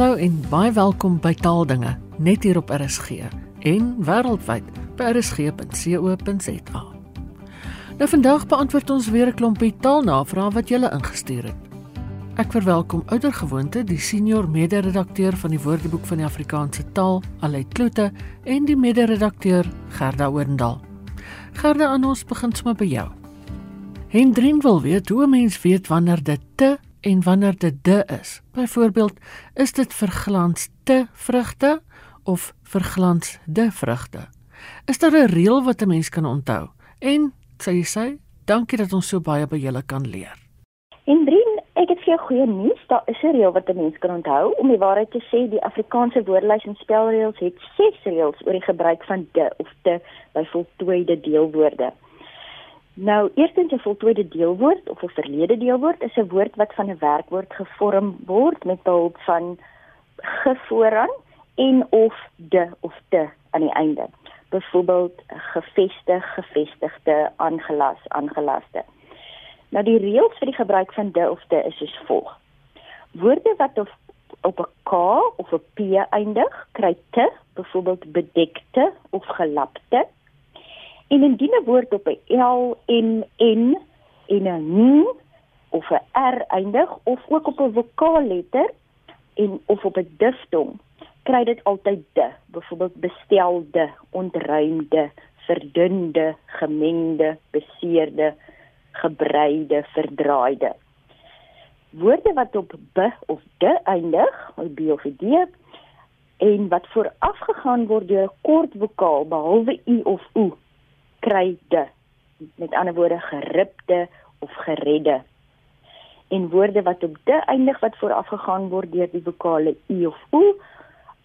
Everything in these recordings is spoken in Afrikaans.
Hallo en baie welkom by Taaldinge net hier op RSG en wêreldwyd by rsg.co.za. Nou vandag beantwoord ons weer 'n klompie taalnavrae wat julle ingestuur het. Ek verwelkom oudergewoonte die senior mede-redakteur van die Woordeboek van die Afrikaanse taal, Alay Kloete, en die mede-redakteur Gerda Oendal. Gerda, aan ons begin sommer by jou. Hendrin wil weet hoe 'n mens weet wanneer dit te en wanneer dit de is. Byvoorbeeld, is dit verglans te vrugte of verglans de vrugte? Is daar 'n reël wat 'n mens kan onthou? En sê jy sê, dankie dat ons so baie by julle kan leer. Hendrin, ek het vir jou goeie nuus. Daar is 'n reël wat 'n mens kan onthou. Om die waarheid te sê, die Afrikaanse woordelys en spelreëls het 6 reëls oor die gebruik van de of te by voltooide deelwoorde. Nou, eerstens 'n voltooide deelwoord of 'n verlede deelwoord is 'n woord wat van 'n werkwoord gevorm word met behulp van ge vooraan en of de of te aan die einde. Byvoorbeeld gevestig, gevestigde, aangelas, aangelaste. Nou die reëls vir die gebruik van de of te is soos volg. Woorde wat of op 'n k of 'n p eindig, kry te, byvoorbeeld bedekte of gelapte. En indien 'n woord op 'n L, N, N en 'n N of 'n R eindig of ook op 'n vokaalletter en of op 'n diftong, kry dit altyd de. Byvoorbeeld bestelde, ontruimde, verdunde, gemengde, beseerde, gebreide, verdraaide. Woorde wat op b of d eindig, of b of d en wat voorafgegaan word deur 'n kort vokaal behalwe u of o kry de met ander woorde geripte of geredde. En woorde wat op de eindig wat voorafgegaan word deur die vokale u of o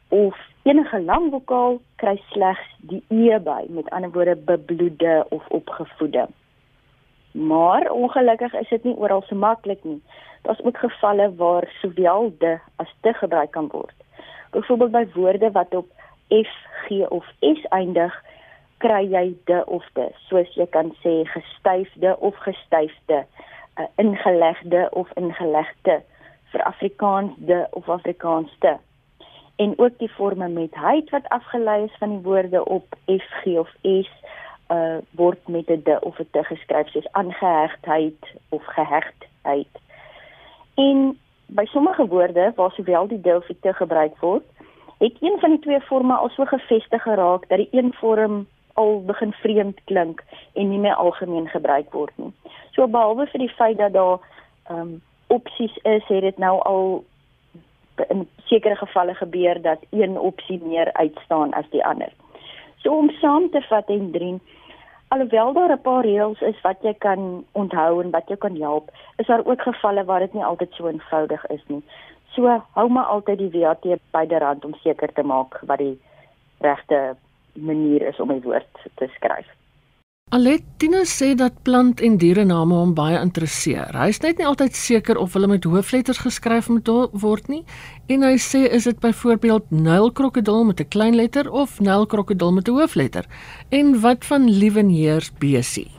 of enige lang vokaal kry slegs die e by met ander woorde bebloede of opgevoede. Maar ongelukkig is dit nie oral so maklik nie. Daar's ook gevalle waar sowel de as te gebruik kan word. Byvoorbeeld by woorde wat op f g of s eindig kry jy de of de soos jy kan sê gestyfde of gestyfde uh, ingelegde of ingelegde vir Afrikaans de of Afrikaanste. En ook die forme met heid wat afgelei is van die woorde op f g of s uh, word met 'n de of 'n te geskryf soos aangehegtheid of gehegtheid en by sommige woorde waar sowel die de of die te gebruik word het een van die twee forme al so gevestig geraak dat die een vorm al begin vreemd klink en nie meer algemeen gebruik word nie. So behalwe vir die feit dat daar ehm um, opsies is, het dit nou al in sekere gevalle gebeur dat een opsie meer uitstaan as die ander. So om saam te vat en drie alhoewel daar 'n paar reëls is wat jy kan onthou en wat jou kan help, is daar ook gevalle waar dit nie altyd so eenvoudig is nie. So hou maar altyd die WAT byderhand om seker te maak wat die regte manier is om 'n woord te skryf. Aletina sê dat plant en dierename hom baie interesseer. Hy is net nie altyd seker of hulle met hoofletters geskryf moet word nie en hy sê is dit byvoorbeeld Nylkrokodil met 'n klein letter of Nylkrokodil met 'n hoofletter? En wat van Liewenheers besie?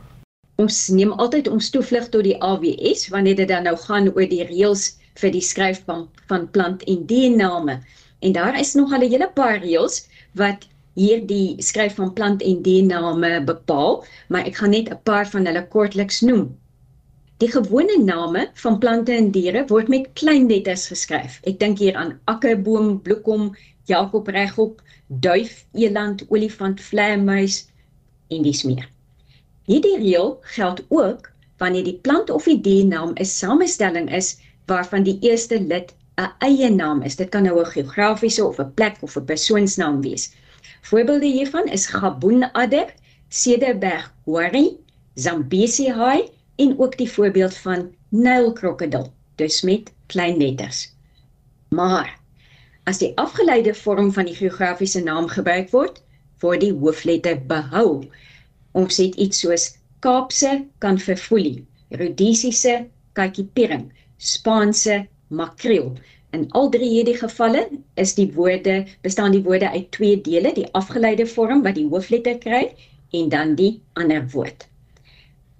Ons neem altyd ons toevlug tot die AWS wanneer dit dan nou gaan oor die reëls vir die skryf van van plant en diername. En daar is nog al 'n hele paar reëls wat hierdie skryf van plant en diername bepaal, maar ek gaan net 'n paar van hulle kortliks noem. Die gewone name van plante en diere word met klein letters geskryf. Ek dink hier aan akkerboom, bloekom, Jakob regop, duif, eland, olifant, vleermuis en dis meer. Hierdie reël geld ook wanneer die plant of die diernaam 'n samestelling is waarvan die eerste lid 'n eie naam is. Dit kan nou 'n geografiese of 'n plek of 'n persoonsnaam wees. Voorbeelde hiervan is gaboenadder, cederberg horing, zambesi haai en ook die voorbeeld van nylkrokodil, dus met klein letters. Maar as die afgeleide vorm van die geografiese naam gebruik word, word die hoofletter behou. Ons het iets soos Kaapse kan verfoelie, Rhodesiese katjiepiering, Spaanse makreel. In al drie hierdie gevalle is die woorde bestaan die woorde uit twee dele, die afgeleide vorm wat die hoofletter kry en dan die ander woord.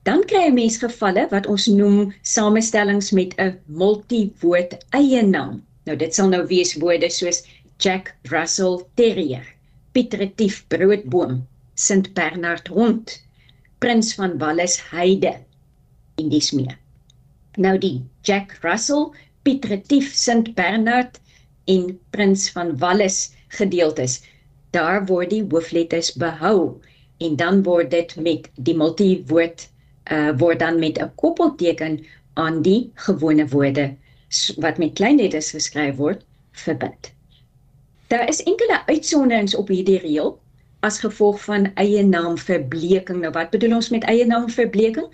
Dan kry 'n mens gevalle wat ons noem samestellings met 'n multiwoord eie naam. Nou dit sal nou wees woorde soos Jack Russell Terrier, Piet Retief Broodboom, Sint Bernard Hond, Prins van Wallis Heide en dis meer. Nou die Jack Russell, Piet Retief, Sint Bernard en Prins van Wallis gedeeltes, daar word die hoofletters behou en dan word dit met die multiwoord uh word dan met 'n koppelteken aan die gewone woorde wat met klein letters geskryf word verbind. Daar is enkele uitsonderings op hierdie reël as gevolg van eie naam verbleking. Nou wat bedoel ons met eie naam verbleking?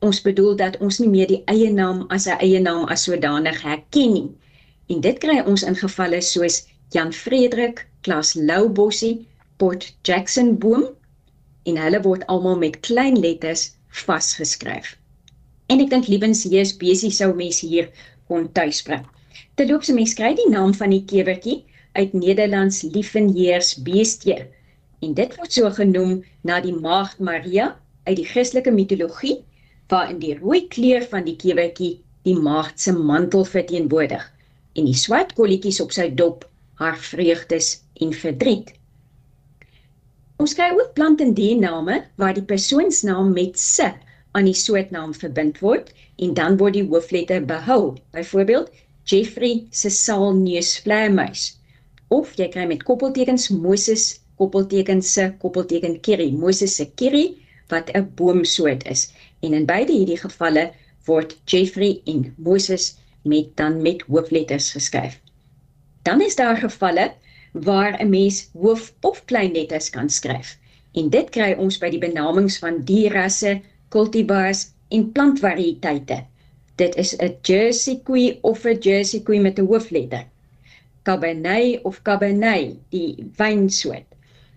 Ons bedoel dat ons nie meer die eie naam as 'n eie naam as sodanig herken nie. En dit kry ons in gevalle soos Jan Frederik, Klaas Loubossie, Port Jackson Boom en hulle word almal met klein letters vasgeskryf. En ek dink Liebens hier is besig sou mense hier kon tuisbring. Terloops, mense kry die naam van die kewertjie uit Nederlands Liefenheers beestie en dit word so genoem na die maagd Maria uit die Christelike mitologie waarin die rooi kleur van die kewertjie die maagd se mantel verteenwoordig en die swart kolletjies op sy dop haar vreugdes en verdriet. Ons kry ook plant en diername waar die persoonsnaam met se aan die soortnaam verbind word en dan word die hoofletter behou. Byvoorbeeld Jeffrey se saalneusvleermuis. Of jy kry met koppeltekens Moses koppelteken se koppelteken Kerry, Moses se Kerry wat 'n boomsoort is. En in beide hierdie gevalle word Jeffrey en Moses met dan met hoofletters geskryf. Dan is daar gevalle waar 'n mens hoof of kleinletters kan skryf. En dit kry ons by die benamings van dierrasse, cultivars en plantvariëteite. Dit is 'n Jersey koei of 'n Jersey koei met 'n hoofletter. Cabernet of Cabernet, die wynsoort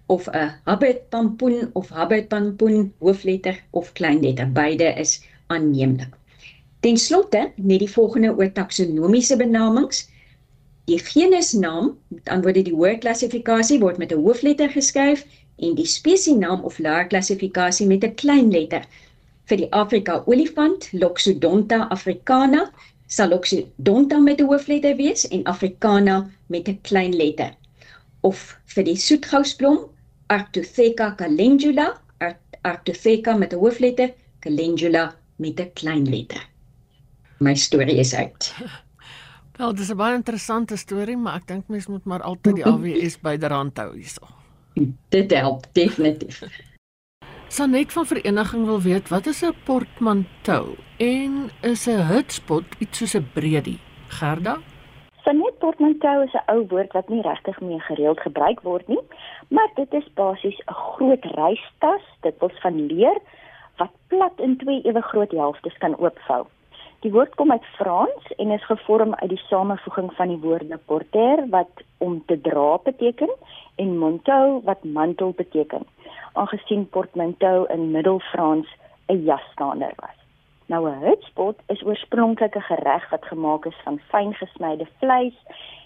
of 'n Habit pampoen of Habit pampoen hoofletter of kleinletter. Beide is aanneemlik. Ten slotte, net die volgende oor taksonomiese benamings. Die genusnaam, met ander woorde die woordklassifikasie word met 'n hoofletter geskryf en die spesienaam of laer klassifikasie met 'n kleinletter vir die Afrika olifant Loxodonta africana sal Loxodonta met 'n hoofletter wees en Africana met 'n klein letter. Of vir die soetgousblom Arctotheca calendula, Arctotheca met 'n hoofletter, Calendula met 'n klein letter. My storie is uit. Wel, dis 'n baie interessante storie, maar ek dink mens moet maar altyd die AWS byderhand hou hierso. Dit help definitief. Sanet van vereniging wil weet wat is 'n portmantou en is 'n hutspot iets soos 'n bredie? Gerda? Sanet portmantou is 'n ou woord wat nie regtig meer gereeld gebruik word nie, maar dit is basies 'n groot reistas, dit wels van leer wat plat in twee ewe groot helftes kan oopvou. Die woord kom uit Frans en is gevorm uit die samevoeging van die woorde porter wat om te dra beteken en manteau wat mantel beteken aangesien portmanteau in Middelfrans 'n jasstaander was. Nou 'n hutspot is oorspronklik 'n gereg wat gemaak is van fyn gesnyde vleis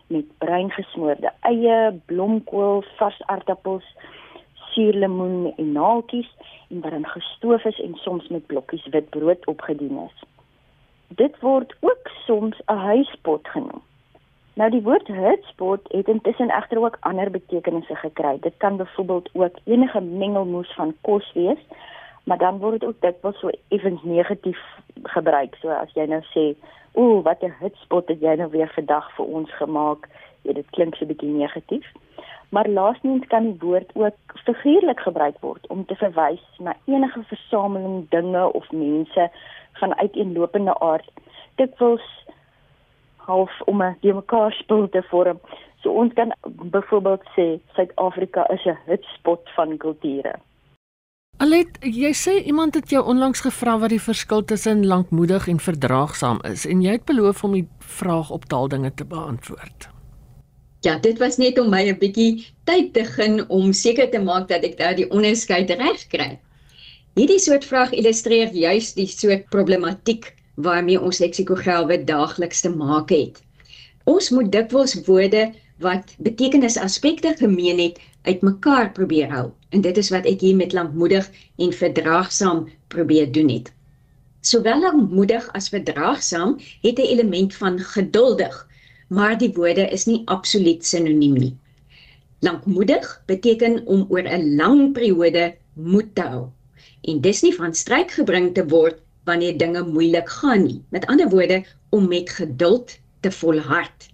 met bruin gesmoorde eie, blomkool, vars aardappels, suurlemoen en naaltjies en wat dan gestoof is en soms met blokkies witbrood opgedien is. Dit word ook soms 'n huispot genoem. Nou die woord hutspot het intussen egter ook ander betekenisse gekry. Dit kan byvoorbeeld ook enige mengelmoes van kos wees, maar dan word dit ook dikwels so effens negatief gebruik. So as jy nou sê, "Ooh, wat 'n hutspot het jy nou weer vandag vir ons gemaak." Ja, dit klink so 'n bietjie negatief. Maar laasens kan die woord ook figuurlik gebruik word om te verwys na enige versameling dinge of mense van uiteenlopende aard. Dit wil half om 'n mekaar spul te vorm. So ons kan byvoorbeeld sê Suid-Afrika is 'n hotspot van kulture. Alet, jy sê iemand het jou onlangs gevra wat die verskil tussen lankmoedig en verdraagsaam is en jy het beloof om die vraag op taaldinge te beantwoord. Ja, dit was net om my 'n bietjie tyd te gun om seker te maak dat ek daardie onderskeid reg kry. Hierdie soort vraag illustreer juis die soort problematiek waarmee ons leksikograwe daagliks te maak het. Ons moet dikwels woorde wat betekenisaspekte gemeen het uitmekaar probeer hou. En dit is wat ek hier met lankmoedig en verdraagsaam probeer doen het. Sowel lankmoedig as verdraagsaam het 'n element van geduldig maar die woorde is nie absoluut sinoniem nie. Lankmoedig beteken om oor 'n lang periode moed te hou. En dis nie van stryk gebring te word wanneer dinge moeilik gaan nie. Met ander woorde, om met geduld te volhard.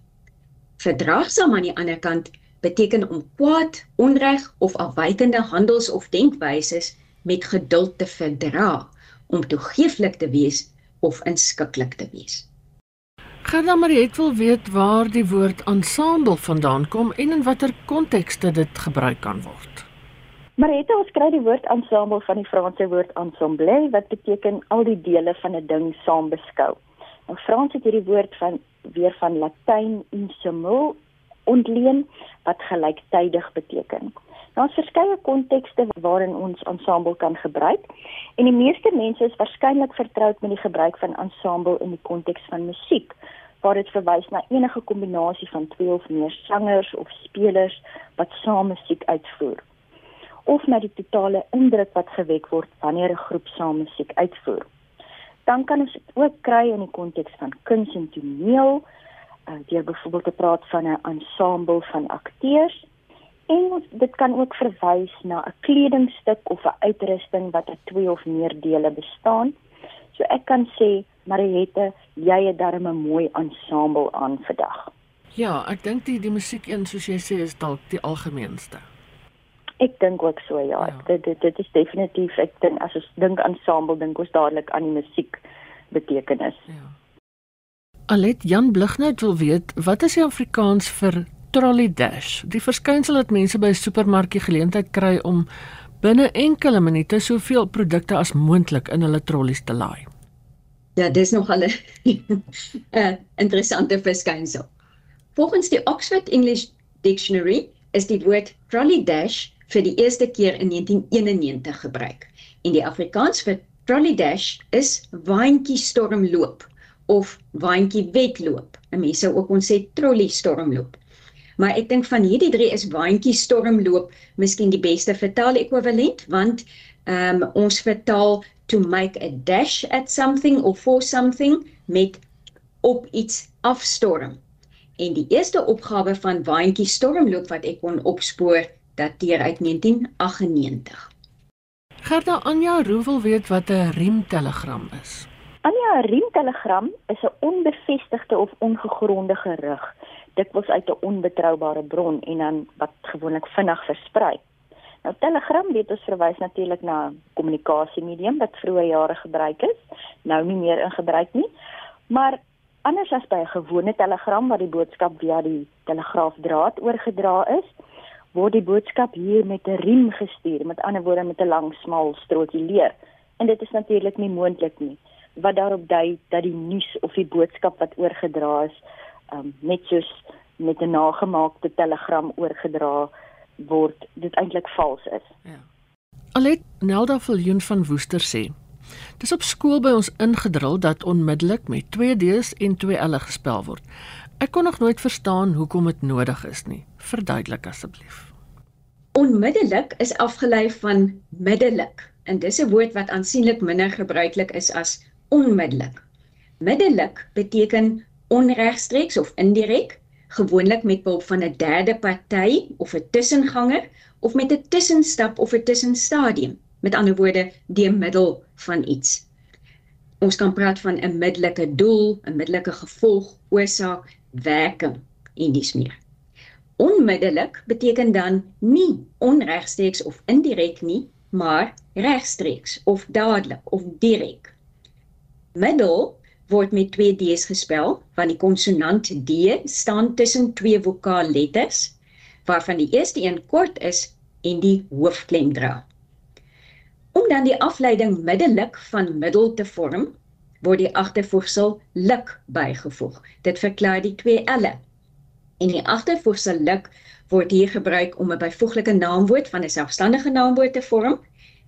Verdraagsaam aan die ander kant beteken om kwaad, onreg of afwykende handels of denkwyses met geduld te verdra, om toegeeflik te wees of inskikkelik te wees. Gerda Mariet wil weet waar die woord ensemble vandaan kom en in watter kontekste dit gebruik kan word. Mariette, ons kry die woord ensemble van die Franse woord ensemble wat beteken al die dele van 'n ding saam beskou. Nou Frans het hierdie woord van weer van Latyn ensemble ontleen wat gelyktydig beteken. Daar's verskeie kontekste waarin ons ensemble kan gebruik en die meeste mense is waarskynlik vertroud met die gebruik van ensemble in die konteks van musiek waar dit verwys na enige kombinasie van twee of meer sangers of spelers wat saam musiek uitvoer of na die totale indruk wat gewek word wanneer 'n groep saam musiek uitvoer. Dan kan ons dit ook kry in die konteks van kuns en toneel, uh, deur byvoorbeeld te praat van 'n ensemble van akteurs En dit kan ook verwys na 'n kledingstuk of 'n uitrusting wat uit twee of meer dele bestaan. So ek kan sê Mariette, jy het darem 'n mooi ensemble aan vandag. Ja, ek dink die die musiek een soos jy sê is dalk die algemeenste. Ek dink ook so ja. ja. Dit, dit dit is definitief ek dink as ons dink ensemble dink ons dadelik aan die musiek betekenis. Ja. Alet Jan Blighnout wil weet wat is die Afrikaans vir trolley dash. Die verskynsel dat mense by 'n supermarkie geleentheid kry om binne enkele minute soveel produkte as moontlik in hulle trollies te laai. Ja, dis nog 'n uh, interessante verskynsel. Volgens die Oxford English Dictionary is die woord trolley dash vir die eerste keer in 1991 gebruik. En die Afrikaans vir trolley dash is waantjie stormloop of waantjie wedloop. Mense sou ook ons sê trolley stormloop. Maar ek dink van hierdie drie is waantjie stormloop miskien die beste vertaal ekwivalent want ehm um, ons vertaal to make a dash at something or for something met op iets afstorm. En die eerste opgawe van waantjie stormloop wat ek kon opspoor dateer uit 1998. Gerda Anja Roewel weet wat 'n riemtelegram is. Anja, riemtelegram is 'n onbevestigde of ongegronde gerug dikwels uit 'n onbetroubare bron en dan wat gewoonlik vinnig versprei. Nou Telegram weet ons verwys natuurlik na 'n kommunikasiemedium wat vroeër jare gebruik is, nou nie meer in gebruik nie. Maar anders as by 'n gewone Telegram waar die boodskap via die telegraafdraad oorgedra is, word die boodskap hier met 'n riem gestuur, met ander woorde met 'n lang smal strootjie leer. En dit is natuurlik nie moontlik nie wat daarop dui dat die nuus of die boodskap wat oorgedra is um, net soos met 'n nagemaakte telegram oorgedra word dit eintlik vals is. Ja. Alet Nelda Viljoen van Woester sê Dis op skool by ons ingedrul dat onmiddellik met 2 D's en 2 L'e gespel word. Ek kon nog nooit verstaan hoekom dit nodig is nie. Verduidelik asseblief. Onmiddellik is afgelei van middelik en dis 'n woord wat aansienlik minder gebruiklik is as onmiddellik. Middelik beteken onregstreeks of indirek, gewoonlik met behulp van 'n derde party of 'n tussenganger of met 'n tussenstap of 'n tussenstadium, met ander woorde, die middel van iets. Ons kan praat van 'n middelike doel, 'n middelike gevolg, oorsaak, werking en dis meer. Onmiddellik beteken dan nie onregstreeks of indirek nie, maar regstreeks of dadelik of direk. Middel word met twee D's gespel, want die konsonant D staan tussen twee vokaalletters, waarvan die eerste een kort is en die hoofklem dra. Om dan die afleiding middelik van middel te vorm, word die agtervoegsel lik bygevoeg. Dit verklaar die twee L'e. En die agtervoegsel lik word hier gebruik om 'n byvoeglike naamwoord van 'n selfstandige naamwoord te vorm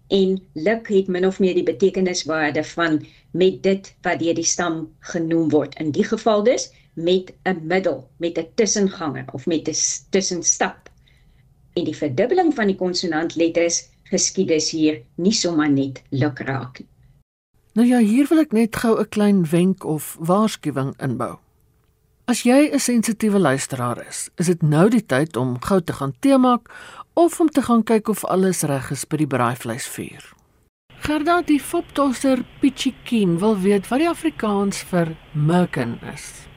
en lik het min of meer die betekeniswaarde van met dit wat deur die stam genoem word. In die geval dus met 'n middel, met 'n tussenganger of met 'n tussenstap. En die verdubbeling van die konsonantletters geskied is hier nie sommer net luk raak nie. Nou ja, hier wil ek net gou 'n klein wenk of waarskuwing inbou. As jy 'n sensitiewe luisteraar is, is dit nou die tyd om gou te gaan tee maak of om te gaan kyk of alles reg is by die braaivleisvuur. Gerda die foptosser Pichikin wil weet wat die Afrikaans vir merkin is.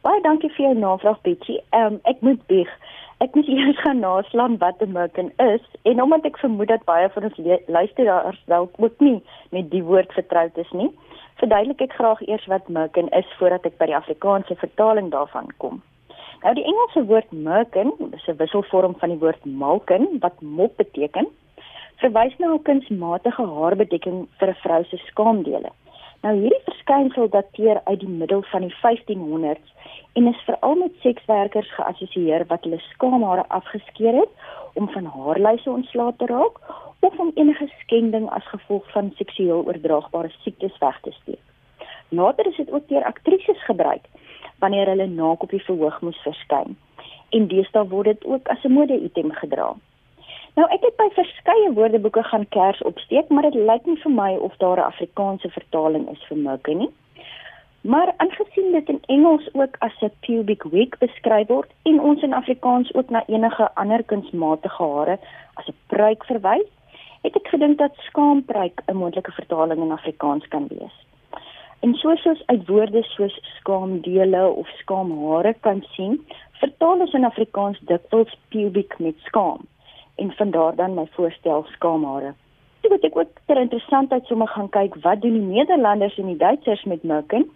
Baie dankie vir jou navraag Pichi. Ehm um, ek moet bieg. Ek moet eers gaan naslaan wat 'n merkin is en omdat ek vermoed dat baie van ons luisteraars dalk ook nie met die woord vertroud is nie, verduidelik ek graag eers wat merkin is voordat ek by die Afrikaanse vertaling daarvan kom. Nou die Engelse woord merkin is 'n wisselvorm van die woord malkin wat mop beteken. Verwys na 'n kunsmatige haarbedekking vir 'n vrou se skaamdele. Nou hierdie verskynsel dateer uit die middel van die 1500s en is veral met sekswerkers geassosieer wat hulle skaamhare afgeskeer het om van haarlyse ontslae te raak of om enige skending as gevolg van seksueel oordraagbare siektes weg te steek. Later is dit ook deur aktrises gebruik wanneer hulle naak op die verhoog moes verskyn. En deesdae word dit ook as 'n mode-item gedra. Nou ek het by verskeie woordeboeke gaan kers opsteek, maar dit lyk nie vir my of daar 'n Afrikaanse vertaling is vir mukke nie. Maar aangesien dit in Engels ook as 'n pubic wig beskryf word en ons in Afrikaans ook na enige ander kunsmatige hare as 'n pruik verwys, het ek gedink dat skaampruik 'n moontlike vertaling in Afrikaans kan wees. En soos ons uit woorde soos skaamdele of skaamhare kan sien, vertaal ons in Afrikaans dikwels pubic met skaam en van daar dan my voorstel skaamhare. Toe het ek ook ter interessantheid sommer gaan kyk wat doen die Nederlanders en die Duitsers met mukken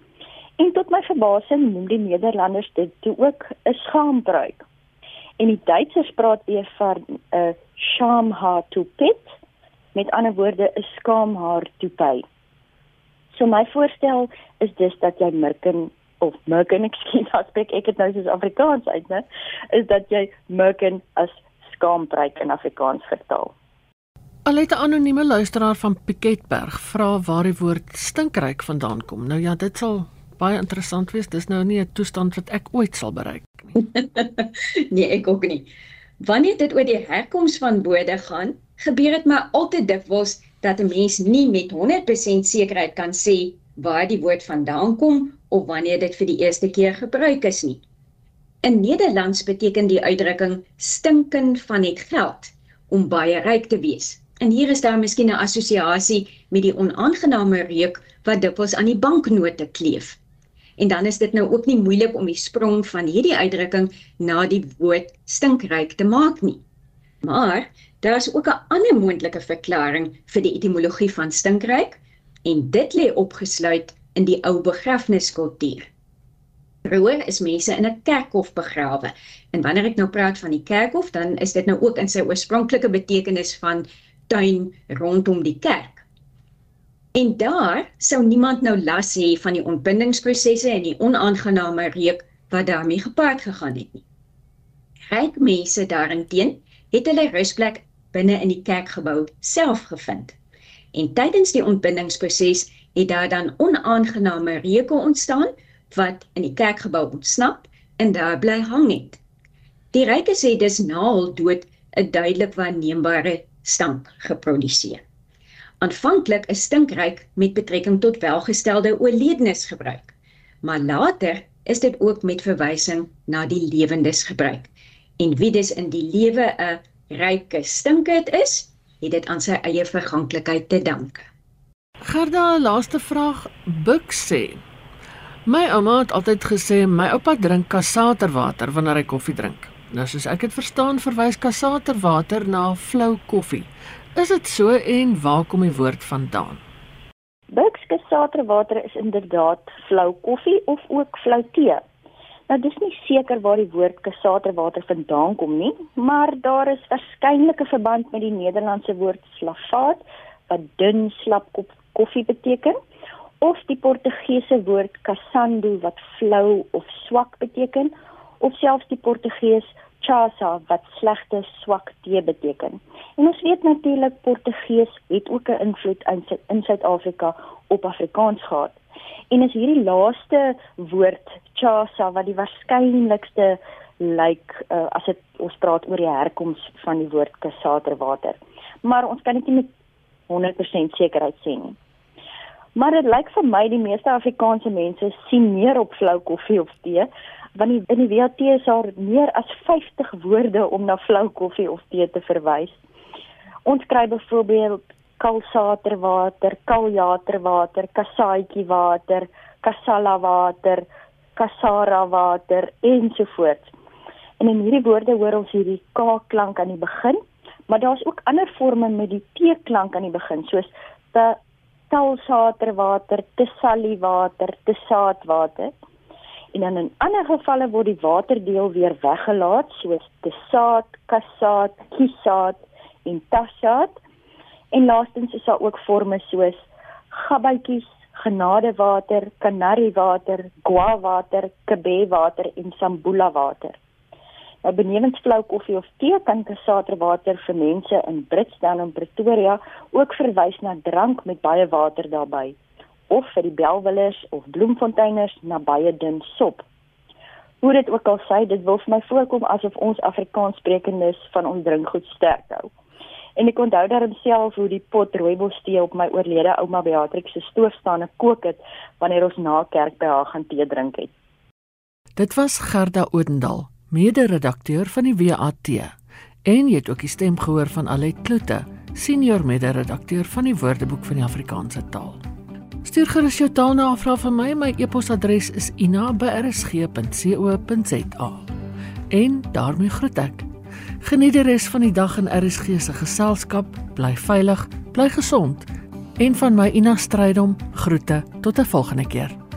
en tot my verbasing noem die Nederlanders dit toe ook 'n skaambruik. En die Duitsers praat weer van 'n schamhaar to pit met ander woorde 'n skaamhaar toepy. So my voorstel is dus dat jy merken of merken ekskuus aspek ek het nou soos Afrikaans uit, né? Is dat jy merken as skaampreek in Afrikaans vertaal. Alite anonieme luisteraar van Piketberg vra waar die woord stinkryk vandaan kom. Nou ja, dit sal baie interessant wees. Dis nou nie 'n toestand wat ek ooit sal bereik nie. nee, ek ook nie. Wanneer dit oor die herkoms van woorde gaan, gebeur dit maar altyd dikwels dat 'n mens nie met 100% sekerheid kan sê waar die woord vandaan kom of wanneer dit vir die eerste keer gebruik is nie. In Nederlands beteken die uitdrukking stinken van het geld om baie ryk te wees. En hier is daar miskien 'n assosiasie met die onaangename reuk wat dikwels aan die banknote kleef. En dan is dit nou ook nie moeilik om die sprong van hierdie uitdrukking na die woord stinkryk te maak nie. Maar Daar is ook 'n ander moontlike verklaring vir die etimologie van stinkryk en dit lê opgesluit in die ou begrafniskultuur. Vroeër is mense in 'n kerkhof begrawe. En wanneer ek nou praat van die kerkhof, dan is dit nou ook in sy oorspronklike betekenis van tuin rondom die kerk. En daar sou niemand nou las hê van die ontbindingsprosesse en die onaangename reuk wat daarmee gepaard gegaan het nie. Ryk mense daarenteen het hulle rusplek binne in die kerkgebou self gevind. En tydens die ontbindingsproses het daar dan onaangename reuke ontstaan wat in die kerkgebou ontsnap en daar bly hang het. Die rykes het dus na hul dood 'n duidelik waarneembare stank geproduseer. Aanvanklik is stinkryk met betrekking tot welgestelde oorledenes gebruik, maar later is dit ook met verwysing na die lewendes gebruik. En wie dis in die lewe 'n ryke stinkend is, het dit aan sy eie verganklikheid te danke. Gerda, laaste vraag, Buk sê. My ouma het altyd gesê my oupa drink kassaterwater wanneer hy koffie drink. Nou soos ek dit verstaan, verwys kassaterwater na flou koffie. Is dit so en waar kom die woord vandaan? Buk se kassaterwater is inderdaad flou koffie of ook flou tee. Nou dis nie seker waar die woord kassaterwater vandaan kom nie, maar daar is 'n verband met die Nederlandse woord slavaat wat dun slap koffie beteken of die Portugese woord cassando wat flou of swak beteken of selfs die Portugees chasa wat slegte swak tee beteken. En ons weet natuurlik Portugees het ook 'n invloed in Suid-Afrika op Afrikaans gehad. En is hierdie laaste woord chasa wat die waarskynlikste lyk uh, as dit ons praat oor die herkoms van die woord kasaterwater. Maar ons kan dit nie met 100% sekerheid sê nie. Maar dit lyk vir my die meeste Afrikaanse mense sien meer op flou koffie of tee, want die, in die WAT is daar meer as 50 woorde om na flou koffie of tee te verwys. Ons kry byvoorbeeld kalsaterwater, kaljaterwater, kasaaitjie water, kasala water, kasara water ensovoorts. En in hierdie woorde hoor ons hierdie k klank aan die begin, maar daar's ook ander forme met die t klank aan die begin, soos te talsaterwater, te saliwater, te. En dan in ander gevalle word die waterdeel weer weggelaat, soos te saad, kasaat, kisaat en tasaat. En laastens is daar ook forme soos gabbytjies, genadewater, kanariewater, guawater, kebewater en sambula water. Nou benewens flou koffie of tee kan kasaterwater vir mense in Britsdal en Pretoria ook verwys na drank met baie water daarbey of vir die belwillers of bloemfonteiners na baie dun sop. Hoe dit ook al sê, dit wil vir my voorkom asof ons Afrikaans sprekendes van ons drinkgoed sterk hou. En ek onthou daarom self hoe die pot rooibos tee op my oorlede ouma Beatrix se stoof staan en kook het wanneer ons na kerk by haar gaan tee drink het. Dit was Gerda Odendal, mede-redakteur van die WAT. En jy het ook die stem gehoor van Alet Kloete, senior mede-redakteur van die Woordeboek van die Afrikaanse taal. Stuur gerus jou taalnavrae vir my. My e-posadres is ina@rsg.co.za. En daarmee groet ek. Geniet die res van die dag in RSG se geselskap. Bly veilig, bly gesond. En van my Ina Strydom groete tot 'n volgende keer.